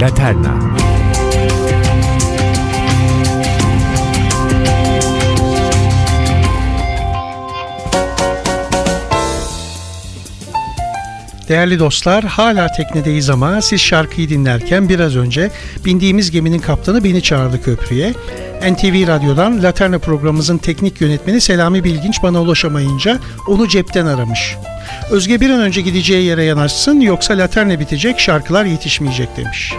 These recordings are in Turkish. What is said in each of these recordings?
Laterna Değerli dostlar, hala teknedeyiz ama siz şarkıyı dinlerken biraz önce bindiğimiz geminin kaptanı beni çağırdı köprüye. NTV Radyo'dan Laterna programımızın teknik yönetmeni Selami Bilginç bana ulaşamayınca onu cepten aramış. Özge bir an önce gideceği yere yanaşsın yoksa Laterna bitecek şarkılar yetişmeyecek demiş.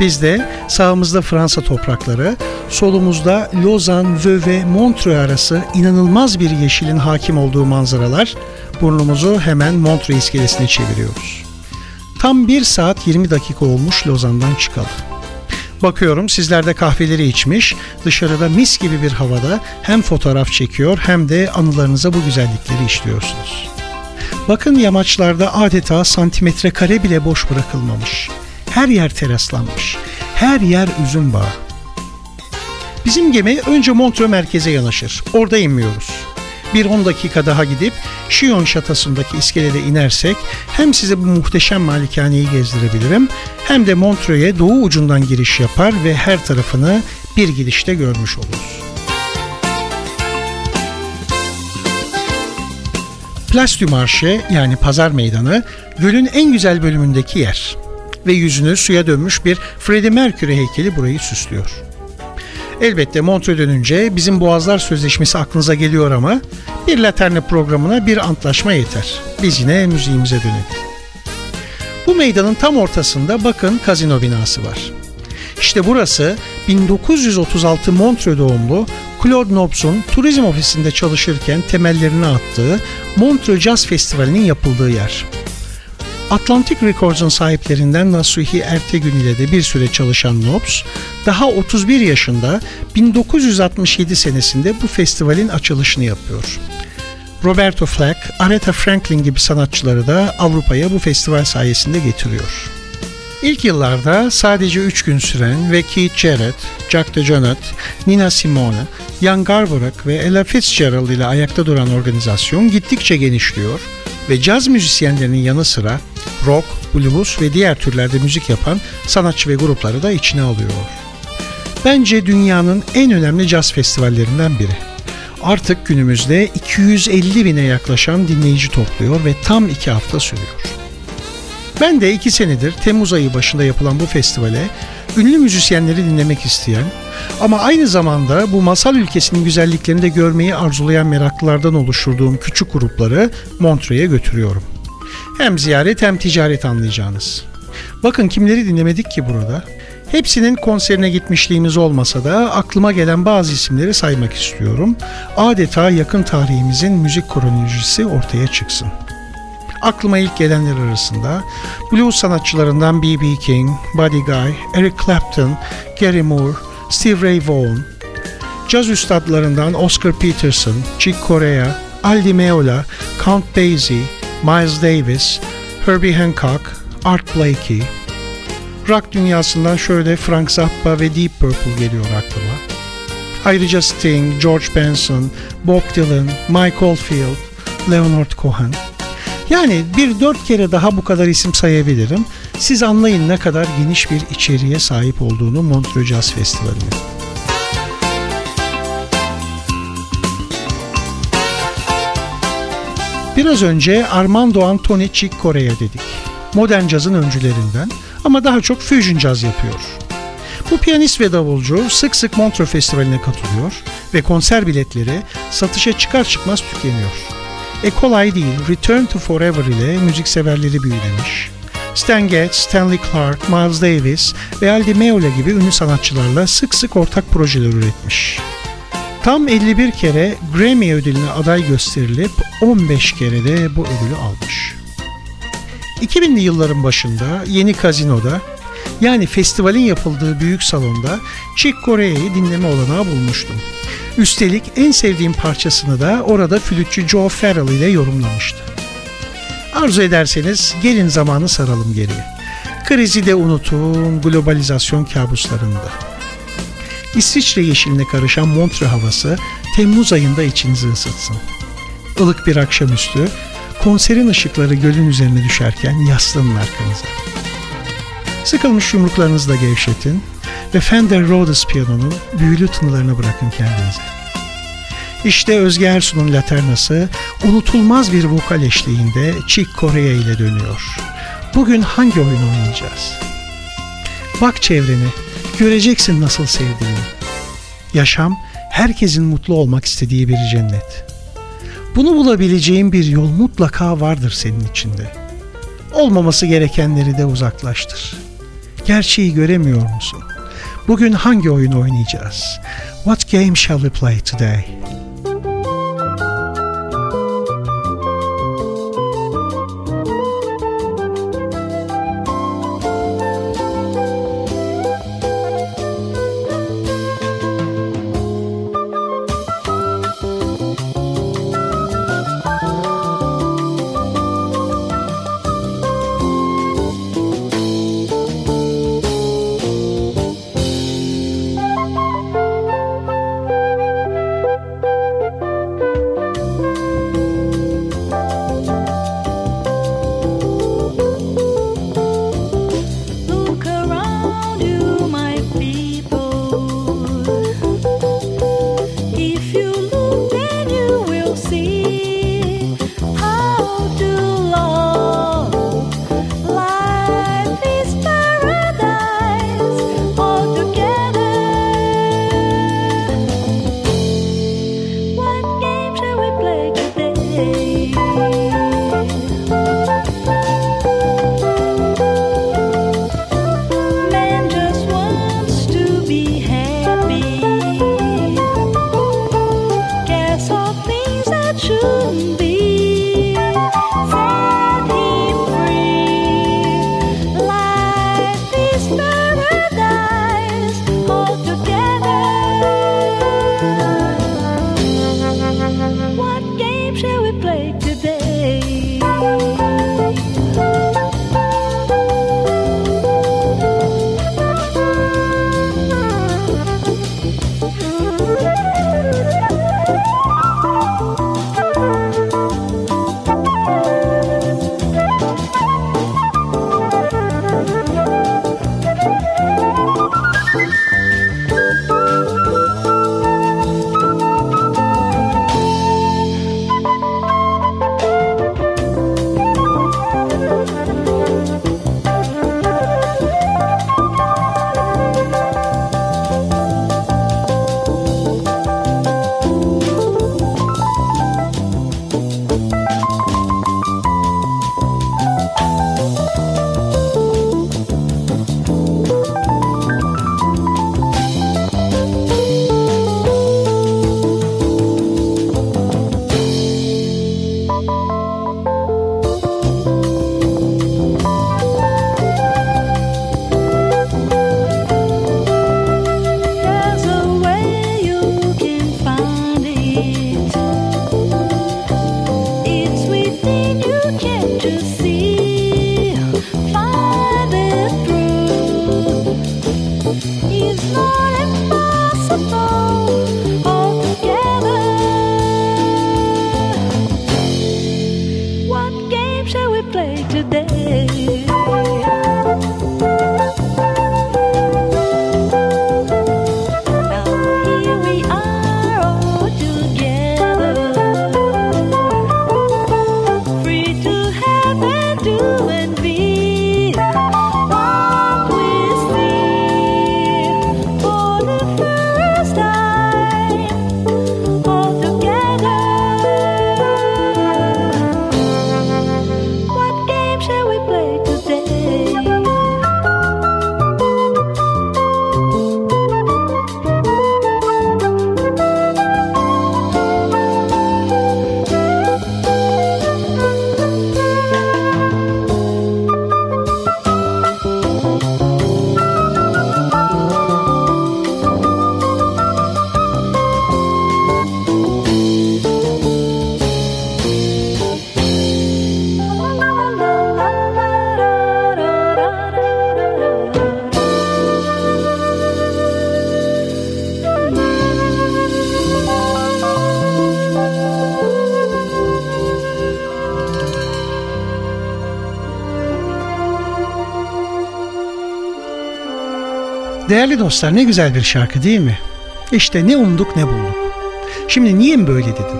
Biz de sağımızda Fransa toprakları, solumuzda Lozan, Vö ve Montreux arası inanılmaz bir yeşilin hakim olduğu manzaralar, burnumuzu hemen Montreux iskelesine çeviriyoruz. Tam 1 saat 20 dakika olmuş Lozan'dan çıkalı. Bakıyorum sizler de kahveleri içmiş, dışarıda mis gibi bir havada hem fotoğraf çekiyor hem de anılarınıza bu güzellikleri işliyorsunuz. Bakın yamaçlarda adeta santimetre kare bile boş bırakılmamış. Her yer teraslanmış. Her yer üzüm bağı. Bizim gemi önce Montreux merkeze yanaşır. Orada inmiyoruz. Bir 10 dakika daha gidip Şiyon şatasındaki iskelede inersek hem size bu muhteşem malikaneyi gezdirebilirim hem de Montreux'e doğu ucundan giriş yapar ve her tarafını bir gidişte görmüş oluruz. Place du Marché yani pazar meydanı gölün en güzel bölümündeki yer ve yüzünü suya dönmüş bir Freddie Mercury heykeli burayı süslüyor. Elbette Montreux dönünce bizim Boğazlar Sözleşmesi aklınıza geliyor ama bir Laterne programına bir antlaşma yeter. Biz yine müziğimize dönelim. Bu meydanın tam ortasında bakın kazino binası var. İşte burası 1936 Montreux doğumlu Claude Nobs'un turizm ofisinde çalışırken temellerini attığı Montreux Jazz Festivali'nin yapıldığı yer. Atlantic Records'un sahiplerinden Nasuhi Ertegün ile de bir süre çalışan Nobs, daha 31 yaşında 1967 senesinde bu festivalin açılışını yapıyor. Roberto Flack, Aretha Franklin gibi sanatçıları da Avrupa'ya bu festival sayesinde getiriyor. İlk yıllarda sadece 3 gün süren ve Keith Jarrett, Jack DeJohnette, Nina Simone, Ian Garbarek ve Ella Fitzgerald ile ayakta duran organizasyon gittikçe genişliyor ve caz müzisyenlerinin yanı sıra rock, blues ve diğer türlerde müzik yapan sanatçı ve grupları da içine alıyor. Bence dünyanın en önemli caz festivallerinden biri. Artık günümüzde 250 bine yaklaşan dinleyici topluyor ve tam iki hafta sürüyor. Ben de iki senedir Temmuz ayı başında yapılan bu festivale ünlü müzisyenleri dinlemek isteyen ama aynı zamanda bu masal ülkesinin güzelliklerini de görmeyi arzulayan meraklılardan oluşturduğum küçük grupları Montreux'e götürüyorum. Hem ziyaret hem ticaret anlayacağınız. Bakın kimleri dinlemedik ki burada? Hepsinin konserine gitmişliğimiz olmasa da aklıma gelen bazı isimleri saymak istiyorum. Adeta yakın tarihimizin müzik kronolojisi ortaya çıksın. Aklıma ilk gelenler arasında blues sanatçılarından B.B. King, Buddy Guy, Eric Clapton, Gary Moore, Steve Ray Vaughan, caz üstadlarından Oscar Peterson, Chick Corea, Aldi Meola, Count Basie, Miles Davis, Herbie Hancock, Art Blakey. Rock dünyasından şöyle Frank Zappa ve Deep Purple geliyor aklıma. Ayrıca Sting, George Benson, Bob Dylan, Mike Oldfield, Leonard Cohen. Yani bir dört kere daha bu kadar isim sayabilirim. Siz anlayın ne kadar geniş bir içeriğe sahip olduğunu Montreux Jazz Festivali'nin. Biraz önce Armando Antoni Chick Corea dedik. Modern cazın öncülerinden ama daha çok fusion caz yapıyor. Bu piyanist ve davulcu sık sık Montreux Festivali'ne katılıyor ve konser biletleri satışa çıkar çıkmaz tükeniyor. E kolay değil, Return to Forever ile müzikseverleri büyülemiş. Stan Getz, Stanley Clark, Miles Davis ve Aldi Meola gibi ünlü sanatçılarla sık sık ortak projeler üretmiş. Tam 51 kere Grammy ödülüne aday gösterilip 15 kere de bu ödülü almış. 2000'li yılların başında Yeni Kazino'da yani festivalin yapıldığı büyük salonda Chick Corea'yı dinleme olanağı bulmuştum. Üstelik en sevdiğim parçasını da orada flütçü Joe Farrell ile yorumlamıştı. Arzu ederseniz gelin zamanı saralım geriye. Krizi de unutun, globalizasyon kabuslarında. İsviçre yeşiline karışan Montre havası Temmuz ayında içinizi ısıtsın. Ilık bir akşamüstü, konserin ışıkları gölün üzerine düşerken yaslanın arkanıza. Sıkılmış yumruklarınızı da gevşetin ve Fender Rhodes piyanonun büyülü tınılarını bırakın kendinize. İşte Özge Ersun'un laternası unutulmaz bir vokal eşliğinde Chick Corea ile dönüyor. Bugün hangi oyun oynayacağız? Bak çevreni, göreceksin nasıl sevdiğini. Yaşam, herkesin mutlu olmak istediği bir cennet. Bunu bulabileceğin bir yol mutlaka vardır senin içinde. Olmaması gerekenleri de uzaklaştır. Gerçeği göremiyor musun? Bugün hangi oyun oynayacağız? What game shall we play today? Değerli dostlar ne güzel bir şarkı değil mi? İşte ne umduk ne bulduk. Şimdi niye böyle dedim?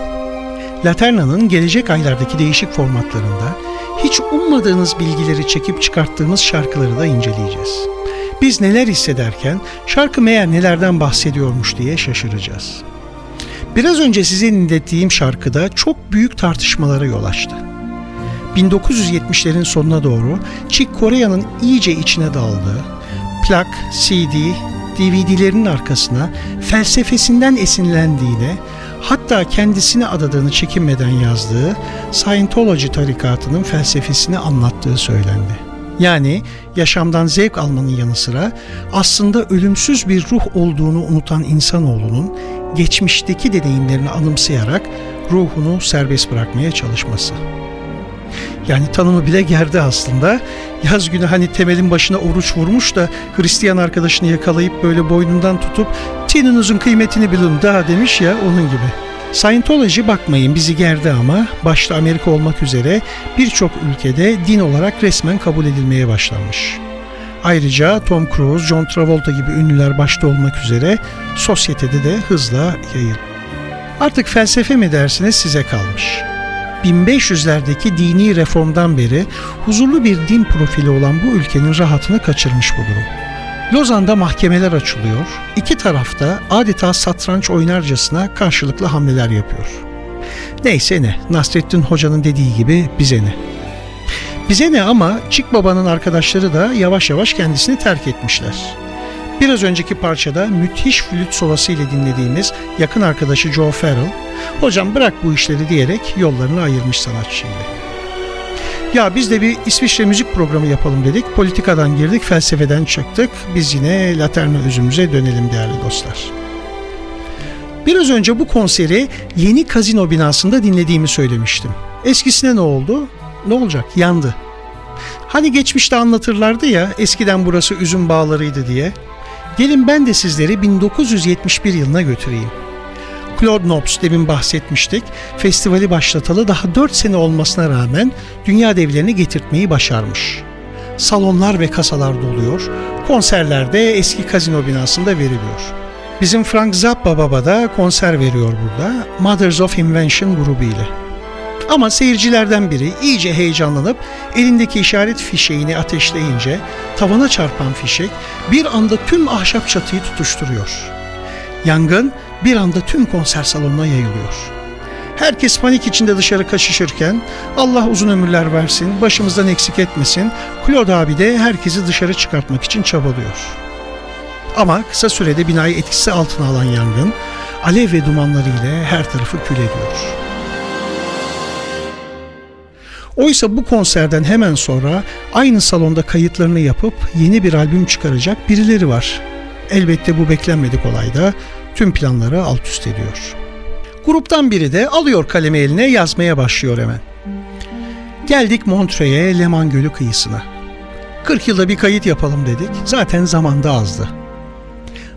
Laterna'nın gelecek aylardaki değişik formatlarında hiç ummadığınız bilgileri çekip çıkarttığımız şarkıları da inceleyeceğiz. Biz neler hissederken şarkı meğer nelerden bahsediyormuş diye şaşıracağız. Biraz önce size dinlettiğim şarkıda çok büyük tartışmalara yol açtı. 1970'lerin sonuna doğru Chick Corea'nın iyice içine daldığı, plak, CD, DVD'lerin arkasına felsefesinden esinlendiğine, hatta kendisine adadığını çekinmeden yazdığı Scientology tarikatının felsefesini anlattığı söylendi. Yani yaşamdan zevk almanın yanı sıra aslında ölümsüz bir ruh olduğunu unutan insanoğlunun geçmişteki deneyimlerini anımsayarak ruhunu serbest bırakmaya çalışması. Yani tanımı bile gerdi aslında. Yaz günü hani temelin başına oruç vurmuş da Hristiyan arkadaşını yakalayıp böyle boynundan tutup tininizin kıymetini bilin daha demiş ya onun gibi. Scientology bakmayın bizi gerdi ama başta Amerika olmak üzere birçok ülkede din olarak resmen kabul edilmeye başlanmış. Ayrıca Tom Cruise, John Travolta gibi ünlüler başta olmak üzere sosyetede de hızla yayıldı. Artık felsefe mi dersiniz size kalmış. 1500'lerdeki dini reformdan beri huzurlu bir din profili olan bu ülkenin rahatını kaçırmış bu durum. Lozan'da mahkemeler açılıyor. İki tarafta adeta satranç oynarcasına karşılıklı hamleler yapıyor. Neyse ne, Nasrettin Hoca'nın dediği gibi bize ne. Bize ne ama Çık Baba'nın arkadaşları da yavaş yavaş kendisini terk etmişler. Biraz önceki parçada müthiş flüt solası ile dinlediğimiz yakın arkadaşı Joe Farrell, hocam bırak bu işleri diyerek yollarını ayırmış sanatçı. Ya biz de bir İsviçre müzik programı yapalım dedik. Politikadan girdik, felsefeden çıktık. Biz yine Laterna özümüze dönelim değerli dostlar. Biraz önce bu konseri yeni kazino binasında dinlediğimi söylemiştim. Eskisine ne oldu? Ne olacak? Yandı. Hani geçmişte anlatırlardı ya eskiden burası üzüm bağlarıydı diye. Gelin ben de sizleri 1971 yılına götüreyim. Claude Nobs demin bahsetmiştik. Festivali başlatalı daha 4 sene olmasına rağmen dünya devlerini getirtmeyi başarmış. Salonlar ve kasalar doluyor. Konserlerde eski kazino binasında veriliyor. Bizim Frank Zappa Baba da konser veriyor burada. Mothers of Invention grubu ile. Ama seyircilerden biri iyice heyecanlanıp elindeki işaret fişeğini ateşleyince tavana çarpan fişek bir anda tüm ahşap çatıyı tutuşturuyor. Yangın bir anda tüm konser salonuna yayılıyor. Herkes panik içinde dışarı kaçışırken Allah uzun ömürler versin, başımızdan eksik etmesin, Claude abi de herkesi dışarı çıkartmak için çabalıyor. Ama kısa sürede binayı etkisi altına alan yangın alev ve dumanları ile her tarafı kül ediyor. Oysa bu konserden hemen sonra aynı salonda kayıtlarını yapıp yeni bir albüm çıkaracak birileri var. Elbette bu beklenmedik olayda tüm planları alt üst ediyor. Gruptan biri de alıyor kalemi eline yazmaya başlıyor hemen. Geldik Montreux'e Leman Gölü kıyısına. 40 yılda bir kayıt yapalım dedik. Zaten zamanda azdı.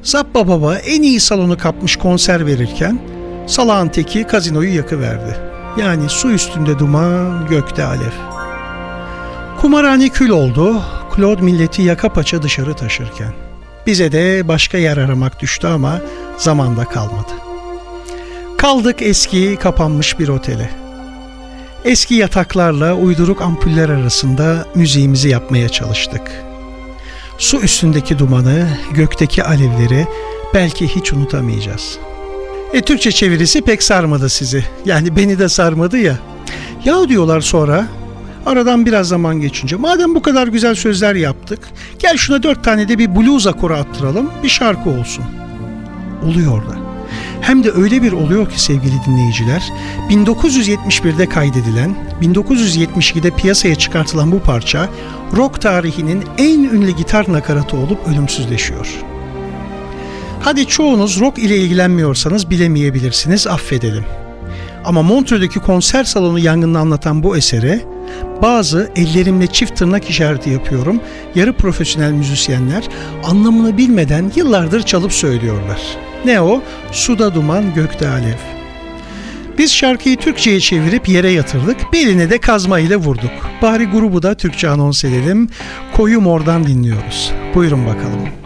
Zappa Baba en iyi salonu kapmış konser verirken salağın teki kazinoyu yakıverdi. Yani su üstünde duman, gökte alev. Kumarhane kül oldu, Claude milleti yaka paça dışarı taşırken. Bize de başka yer aramak düştü ama zamanda kalmadı. Kaldık eski kapanmış bir otele. Eski yataklarla uyduruk ampuller arasında müziğimizi yapmaya çalıştık. Su üstündeki dumanı, gökteki alevleri belki hiç unutamayacağız. E Türkçe çevirisi pek sarmadı sizi. Yani beni de sarmadı ya. Ya diyorlar sonra Aradan biraz zaman geçince madem bu kadar güzel sözler yaptık gel şuna dört tane de bir blues akoru attıralım bir şarkı olsun. Oluyor da. Hem de öyle bir oluyor ki sevgili dinleyiciler 1971'de kaydedilen 1972'de piyasaya çıkartılan bu parça rock tarihinin en ünlü gitar nakaratı olup ölümsüzleşiyor. Hadi çoğunuz rock ile ilgilenmiyorsanız bilemeyebilirsiniz affedelim. Ama Montreux'deki konser salonu yangını anlatan bu esere bazı ellerimle çift tırnak işareti yapıyorum. Yarı profesyonel müzisyenler anlamını bilmeden yıllardır çalıp söylüyorlar. Ne o? Suda duman, gökte alev. Biz şarkıyı Türkçe'ye çevirip yere yatırdık. Beline de kazma ile vurduk. Bari grubu da Türkçe anons edelim. Koyu Mor'dan dinliyoruz. Buyurun bakalım.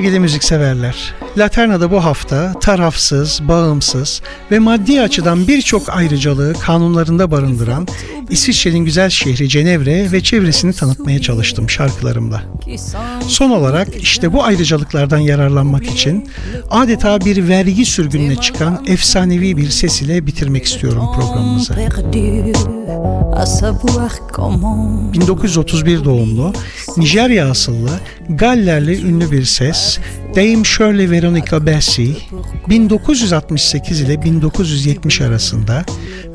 Sevgili müzikseverler, Laterna'da bu hafta tarafsız, bağımsız ve maddi açıdan birçok ayrıcalığı kanunlarında barındıran İsviçre'nin güzel şehri Cenevre ve çevresini tanıtmaya çalıştım şarkılarımla. Son olarak işte bu ayrıcalıklardan yararlanmak için adeta bir vergi sürgününe çıkan efsanevi bir ses ile bitirmek istiyorum programımızı. 1931 doğumlu, Nijerya asıllı, Gallerli ünlü bir ses, Dame Shirley Veronica Bassey, 1968 ile 1970 arasında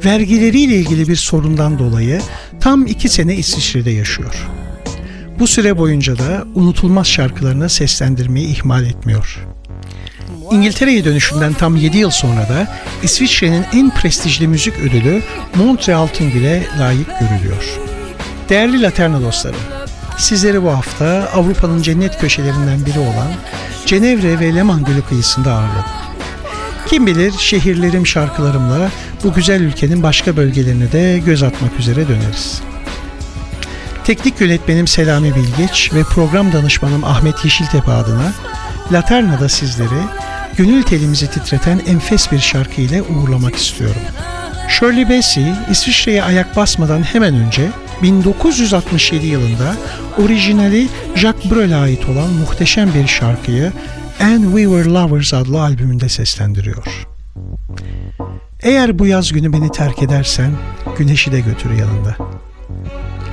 vergileriyle ilgili bir sorundan dolayı tam iki sene İsviçre'de yaşıyor. Bu süre boyunca da unutulmaz şarkılarını seslendirmeyi ihmal etmiyor. İngiltere'ye dönüşünden tam 7 yıl sonra da İsviçre'nin en prestijli müzik ödülü Montreal Tungül'e layık görülüyor. Değerli Laterna dostlarım, sizleri bu hafta Avrupa'nın cennet köşelerinden biri olan Cenevre ve Leman Gölü kıyısında ağırladım. Kim bilir şehirlerim şarkılarımla bu güzel ülkenin başka bölgelerine de göz atmak üzere döneriz. Teknik yönetmenim Selami Bilgeç ve program danışmanım Ahmet Yeşiltepe adına Laterna'da sizleri gönül telimizi titreten enfes bir şarkı ile uğurlamak istiyorum. Shirley Bassey, İsviçre'ye ayak basmadan hemen önce 1967 yılında orijinali Jacques Brel'e ait olan muhteşem bir şarkıyı And We Were Lovers adlı albümünde seslendiriyor. Eğer bu yaz günü beni terk edersen güneşi de götür yanında.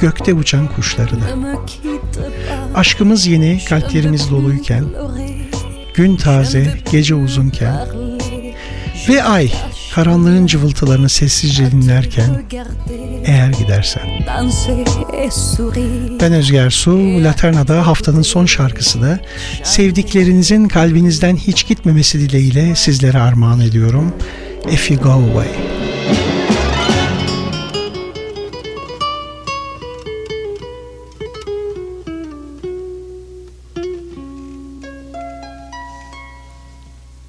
Gökte uçan kuşları da. Aşkımız yeni, kalplerimiz doluyken, gün taze, gece uzunken ve ay karanlığın cıvıltılarını sessizce dinlerken eğer gidersen. Ben Özger Su, Laterna'da haftanın son şarkısını sevdiklerinizin kalbinizden hiç gitmemesi dileğiyle sizlere armağan ediyorum. If You Go Away.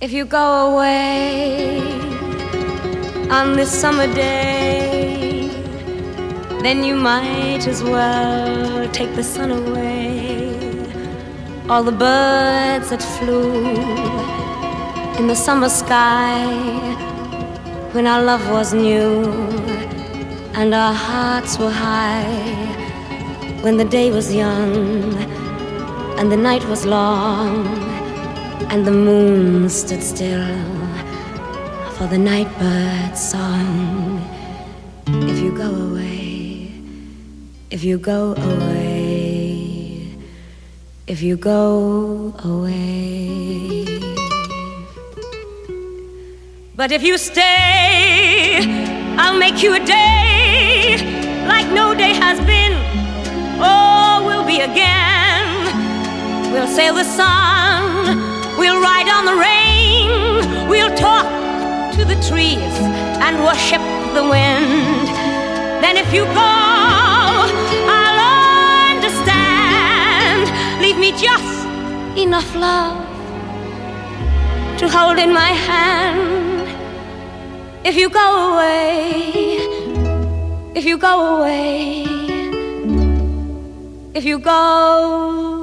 If you go away on this summer day, then you might as well take the sun away. All the birds that flew in the summer sky when our love was new and our hearts were high, when the day was young and the night was long and the moon stood still for the nightbird's song. If you go away, if you go away, if you go away. But if you stay, I'll make you a day like no day has been. Oh, we'll be again. We'll sail the sun We'll ride on the rain, we'll talk to the trees and worship the wind. Then if you go, I'll understand. Leave me just enough love to hold in my hand. If you go away, if you go away, if you go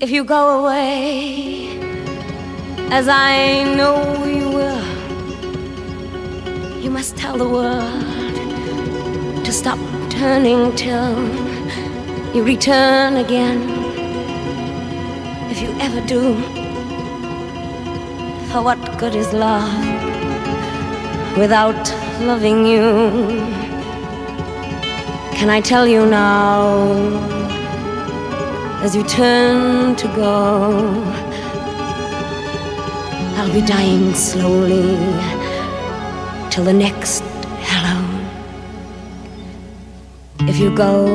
if you go away, as I know you will, you must tell the world to stop turning till you return again. If you ever do, for what good is love without loving you? Can I tell you now? As you turn to go. I'll be dying slowly till the next hello. If you go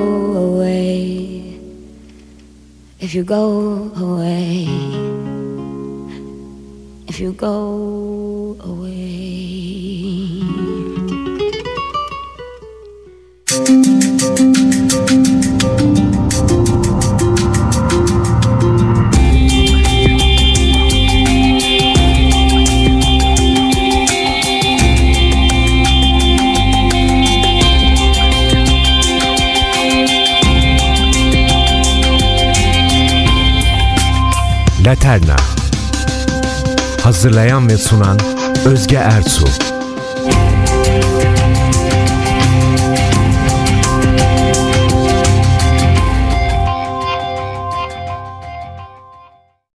away, if you go away, if you go away. Laterna. Hazırlayan ve sunan Özge Ertuğ